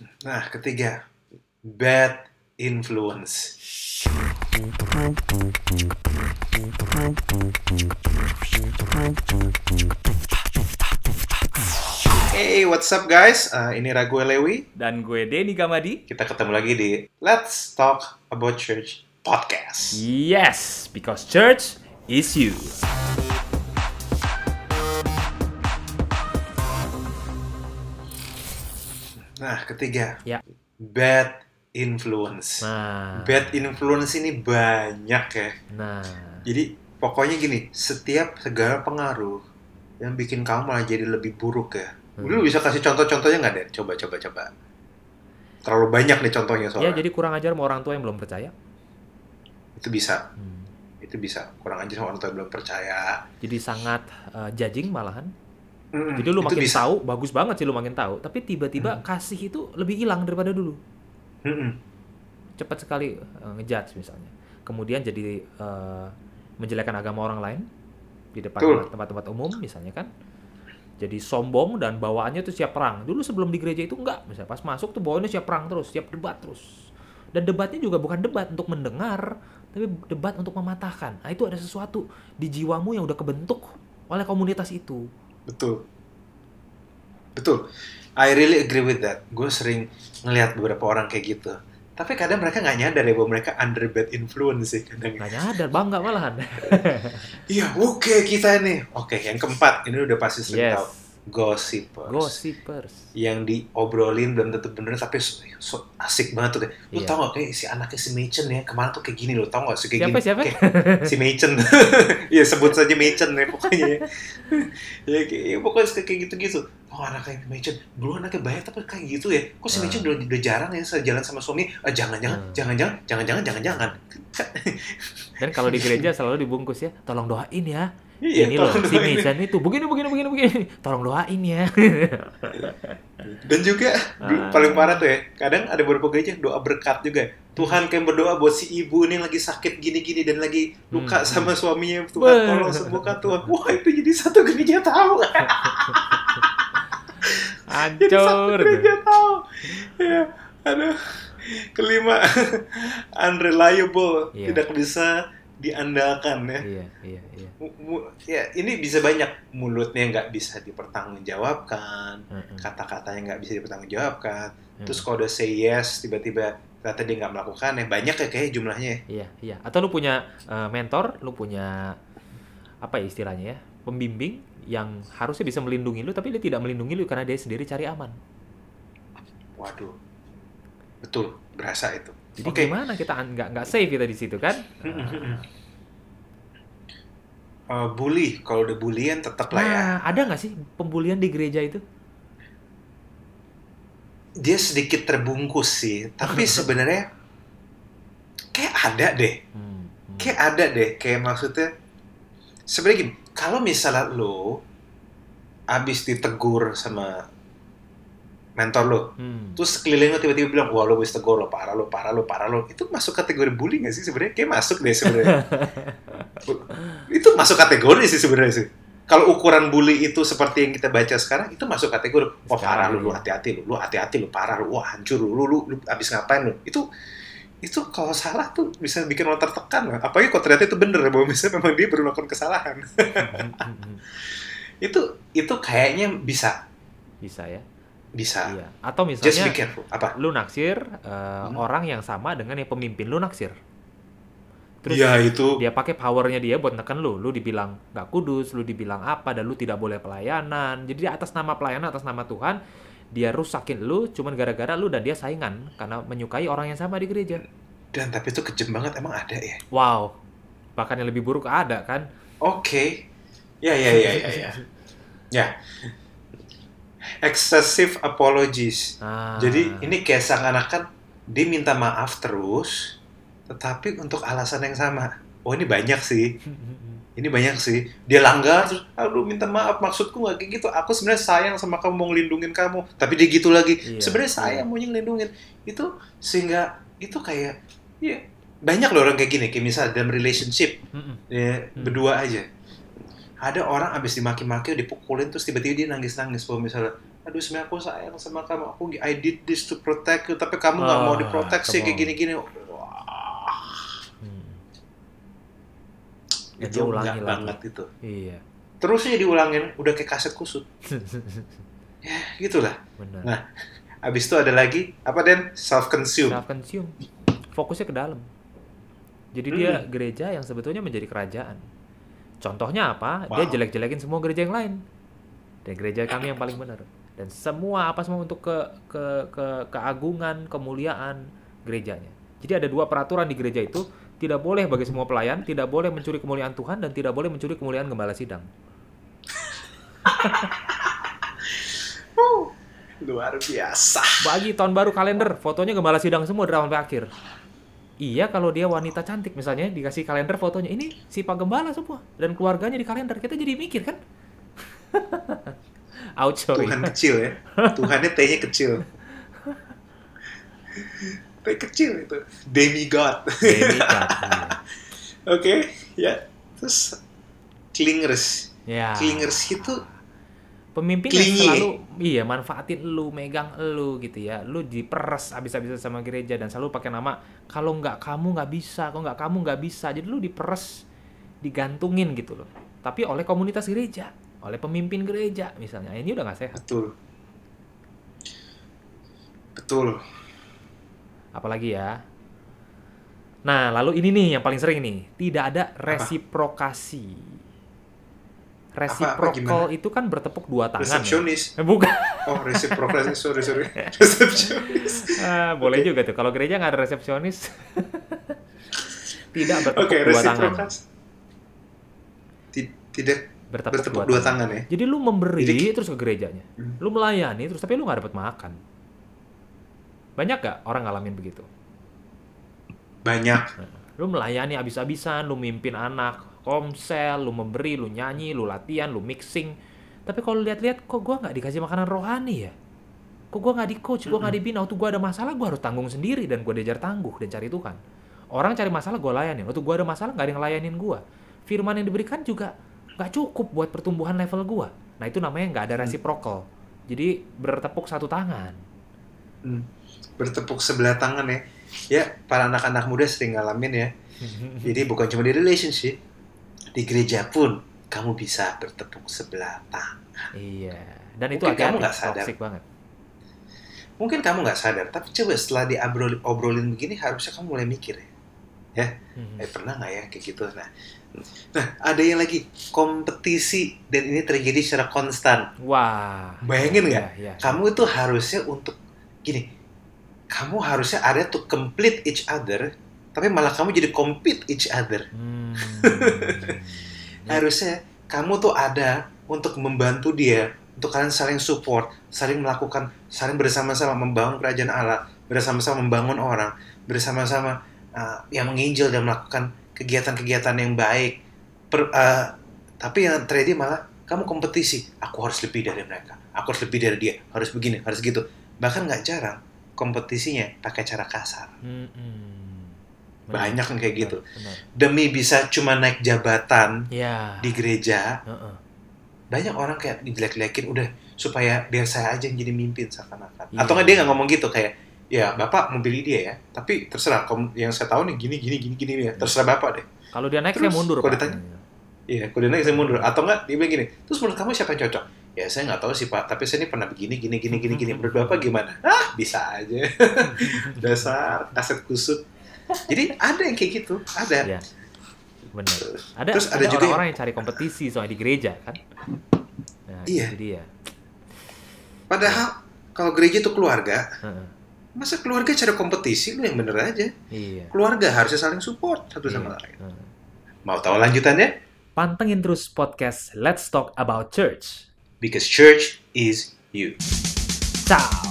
Nah, ketiga, bad influence. Hey, what's up guys? Uh, ini Ragu Lewi. Dan gue Denny Gamadi. Kita ketemu lagi di Let's Talk About Church podcast. Yes, because church is you. Nah, ketiga, Ya. bad influence. Nah, Bad influence ini banyak ya. nah, Jadi pokoknya gini, setiap segala pengaruh yang bikin kamu malah jadi lebih buruk ya. Hmm. Lu bisa kasih contoh-contohnya nggak, Den? Coba, coba, coba. Terlalu banyak nih contohnya ya soalnya. jadi kurang ajar sama orang tua yang belum percaya. Itu bisa, Hmm. itu bisa. Kurang aja sama orang tua yang belum percaya. Jadi sangat uh, judging malahan. Mm-mm, Jadi lu makin bisa. tahu, bagus banget sih lu makin tahu. Tapi tiba-tiba kasih itu lebih hilang daripada dulu. Mm-mm. Cepat sekali uh, ngejudge misalnya. Kemudian jadi uh, menjelekkan agama orang lain di depan tempat-tempat umum misalnya kan. Jadi sombong dan bawaannya tuh siap perang. Dulu sebelum di gereja itu enggak. Misalnya pas masuk tuh bawaannya siap perang terus, siap debat terus. Dan debatnya juga bukan debat untuk mendengar, tapi debat untuk mematahkan. Nah, itu ada sesuatu di jiwamu yang udah kebentuk oleh komunitas itu. Betul. Betul. I really agree with that. Gue sering ngelihat beberapa orang kayak gitu. Tapi kadang mereka nggak nyadar ya bahwa mereka under bad influence sih kadang. Nggak nyadar, bangga malahan. Iya, oke kita ini. Oke, yang keempat ini udah pasti sering yes. tahu. Gossipers. Gossipers. Yang diobrolin belum tentu bener tapi so, so asik banget tuh kayak. Lu Iya. tau gak kayak si anaknya si Machen ya kemarin tuh kayak gini lo tau gak sih kayak Siapa, gini. siapa? Kayak si Machen. Iya sebut saja Machen ya pokoknya. ya. ya, kayak, ya, pokoknya kayak gitu-gitu. Oh anaknya Machen, dulu anaknya baik tapi kayak gitu ya. Kok si. Machen udah, udah jarang ya sejalan sama suami? Ah, jangan-jangan, Hmm. jangan-jangan, jangan-jangan, jangan-jangan. Dan kalau di gereja selalu dibungkus ya, tolong doain ya. Iya, ini loh, si. Mason itu begini begini begini begini. Tolong doain ya. Dan juga Ah. paling parah tuh ya, kadang ada beberapa gereja doa berkat juga. Tuhan kayak berdoa buat si ibu ini yang lagi sakit gini-gini dan lagi luka Hmm. sama suaminya. Tuhan tolong sembuhkan Tuhan. Wah itu jadi satu gereja tahu. Hancur. gereja tahu. Ya, aduh. Kelima, unreliable, Iya. tidak bisa diandalkan ya. Iya, iya, iya. Ya ini bisa banyak mulutnya nggak bisa dipertanggungjawabkan Heeh. kata-katanya nggak bisa dipertanggungjawabkan Hmm. terus kalau udah say yes tiba-tiba ternyata dia nggak melakukan ya banyak ya kayak jumlahnya Iya, iya. Atau lu punya eh, mentor, lu punya apa ya istilahnya ya? Pembimbing yang harusnya bisa melindungi lu tapi dia tidak melindungi lu karena dia sendiri cari aman. waduh betul berasa itu Jadi Oke. gimana kita nggak nggak safe kita di situ kan? Eh, bully kalau udah bullyan tetap lah ya Nah, ada nggak sih pembulian di gereja itu? dia sedikit terbungkus sih tapi sebenarnya kayak ada deh Hmm, hmm. kayak ada deh kayak maksudnya sebenarnya gini kalau misalnya lo abis ditegur sama mentor lo Hmm. terus sekeliling lo tiba-tiba bilang wah lo wis tegur lo parah lo parah lo parah lo itu masuk kategori bully gak sih sebenarnya? Kayak masuk deh sebenarnya. Itu masuk kategori sih sebenarnya sih. Kalau ukuran bully itu seperti yang kita baca sekarang itu masuk kategori. Wah parah lo lu iya. hati-hati lo lu hati-hati lo parah lo wah hancur lo lu, lu, lu abis ngapain lo itu itu kalau salah tuh bisa bikin orang tertekan lah. Apalagi kalau ternyata itu bener bahwa misalnya memang dia baru melakukan kesalahan. Hmm, hmm, hmm. itu itu kayaknya bisa Bisa ya. bisa. Iya. Atau Just be misalnya careful. Apa? lu naksir eh, Hmm. orang yang sama dengan yang pemimpin lu naksir. Terus Iya itu. dia pakai powernya dia buat neken lu. Lu dibilang nggak kudus, lu dibilang apa, dan lu tidak boleh pelayanan. Jadi atas nama pelayanan, atas nama Tuhan, dia rusakin lu cuman gara-gara lu dan dia saingan karena menyukai orang yang sama di gereja. Dan tapi itu kejem banget emang ada ya. Wow. Bahkan yang lebih buruk ada kan? Oke. Ya ya ya ya ya. Ya. Excessive apologies. Ah. Jadi ini kayak seakan-akan dia minta maaf terus, tetapi untuk alasan yang sama. Oh ini banyak sih. Ini banyak sih. Dia langgar terus, aduh minta maaf maksudku nggak kayak gitu. Aku sebenarnya sayang sama kamu mau ngelindungin kamu. Tapi dia gitu lagi. Iya, sebenarnya iya. sayang mau ngelindungin. Itu sehingga itu kayak ya banyak loh orang kayak gini. Kayak misalnya dalam relationship Mm-mm. ya, berdua aja. Ada orang abis dimaki-maki, dipukulin terus tiba-tiba dia nangis-nangis bahwa misalnya aduh sebenarnya aku sayang sama kamu aku I did this to protect you tapi kamu nggak mau Ah, diproteksi kayak gini-gini Wah, Hmm. Dan itu ulangi lagi. banget itu Iya. terus aja diulangin udah kayak kaset kusut ya gitulah Benar. Nah, abis itu ada lagi apa Den self consume Self consume. Fokusnya ke dalam. Jadi Hmm. dia gereja yang sebetulnya menjadi kerajaan. Contohnya apa? Dia Wow. jelek-jelekin semua gereja yang lain. Dan gereja kami yang paling benar. Dan semua apa semua untuk ke ke ke keagungan, kemuliaan gerejanya. Jadi ada dua peraturan di gereja itu, tidak boleh bagi semua pelayan, tidak boleh mencuri kemuliaan Tuhan dan tidak boleh mencuri kemuliaan gembala sidang. luar biasa Bagi tahun baru kalender, fotonya gembala sidang semua dari awal sampai akhir. Iya, kalau dia wanita cantik misalnya dikasih kalender fotonya ini si Pak Gembala semua dan keluarganya di kalender. Kita jadi mikir kan? Out sorry. Tuhan kecil ya Tuhannya T-nya kecil T kecil itu demigod Demigod, iya. oke ya terus clingers Ya. clingers itu Pemimpin yang selalu iya manfaatin lu, megang lu gitu ya. Lu diperes abis-abisan sama gereja dan selalu pakai nama kalau nggak kamu nggak bisa, kalau nggak kamu nggak bisa. Jadi lu diperes, digantungin gitu loh. Tapi oleh komunitas gereja, oleh pemimpin gereja misalnya. Ini udah nggak sehat. betul betul Apalagi ya. Nah, lalu ini nih yang paling sering nih, tidak ada resiprokasi. Resiprokal itu kan bertepuk dua tangan. Ya? resepsionis Eh, Bukan. oh reciprocity sorry sorry resepsionis Ah, boleh juga tuh. Kalau gereja nggak ada resepsionis, tidak bertepuk oke dua tangan. tidak Bertepuk, bertepuk dua tangan ya Jadi lu memberi Jadi- terus ke gerejanya, Hmm. lu melayani terus tapi lu nggak dapat makan. Banyak gak orang ngalamin begitu? banyak Lu melayani abis-abisan, lu mimpin anak, komsel, lu memberi, lu nyanyi, lu latihan, lu mixing. Tapi kalau lihat-lihat, kok gua nggak dikasih makanan rohani ya? Kok gua nggak di coach, gua nggak dibina. Waktu gua ada masalah, gua harus tanggung sendiri dan gua diajar tangguh dan cari Tuhan. Orang cari masalah gua layanin. Waktu gua ada masalah nggak ada yang layanin gua. Firman yang diberikan juga nggak cukup buat pertumbuhan level gua. Nah itu namanya nggak ada reciprocal. Jadi bertepuk satu tangan. Hmm. Bertepuk sebelah tangan ya ya para anak-anak muda sering ngalamin ya jadi bukan cuma di relationship di gereja pun kamu bisa bertepuk sebelah tangan Iya. Dan itu Mungkin kamu nggak sadar. banget. mungkin kamu nggak sadar tapi coba setelah diobrolin obrolin begini harusnya kamu mulai mikir ya Mhm. eh pernah nggak ya kayak gitu nah nah ada yang lagi kompetisi dan ini terjadi secara konstan Wah. Bayangin Iya, nggak? iya. kamu itu harusnya untuk gini kamu harusnya ada to complete each other tapi malah kamu jadi compete each other. Hmm. harusnya kamu tuh ada untuk membantu dia untuk kalian saling support saling melakukan saling bersama-sama membangun kerajaan Allah bersama-sama membangun orang bersama-sama uh, yang menginjil dan melakukan kegiatan-kegiatan yang baik. Per- uh, tapi yang terjadi malah kamu kompetisi. Aku harus lebih dari mereka. Aku harus lebih dari dia. Harus begini harus gitu. Bahkan nggak jarang kompetisinya pakai cara kasar. Mm-mm. banyak yang kayak gitu. Benar. demi bisa cuma naik jabatan Ya. di gereja Heeh. banyak orang kayak dijelek-jelekin udah supaya biar saya aja yang jadi mimpin seakan-akan. Iya. atau nggak dia nggak ngomong gitu kayak ya bapak mau pilih dia ya. Tapi terserah yang saya tahu nih gini gini gini gini ya terserah bapak deh. Kalau dia naik Terus, saya mundur, kalau ditanya, iya kalau dia naik saya mundur. Atau nggak dia bilang gini terus menurut kamu siapa yang cocok ya saya nggak tahu sih pak tapi saya ini pernah begini gini gini gini gini menurut bapak gimana ah bisa aja dasar kaset kusut jadi ada yang kayak gitu ada Iya. Benar. Ada Terus ada ada juga orang-orang yang cari kompetisi soalnya di gereja kan. Nah, Iya. dia. padahal kalau gereja itu keluarga masa keluarga cari kompetisi lu yang bener aja Iya. keluarga harusnya saling support satu sama Iya. lain. Mau tahu lanjutannya? Pantengin terus podcast Let's Talk About Church. Because church is you. Ciao.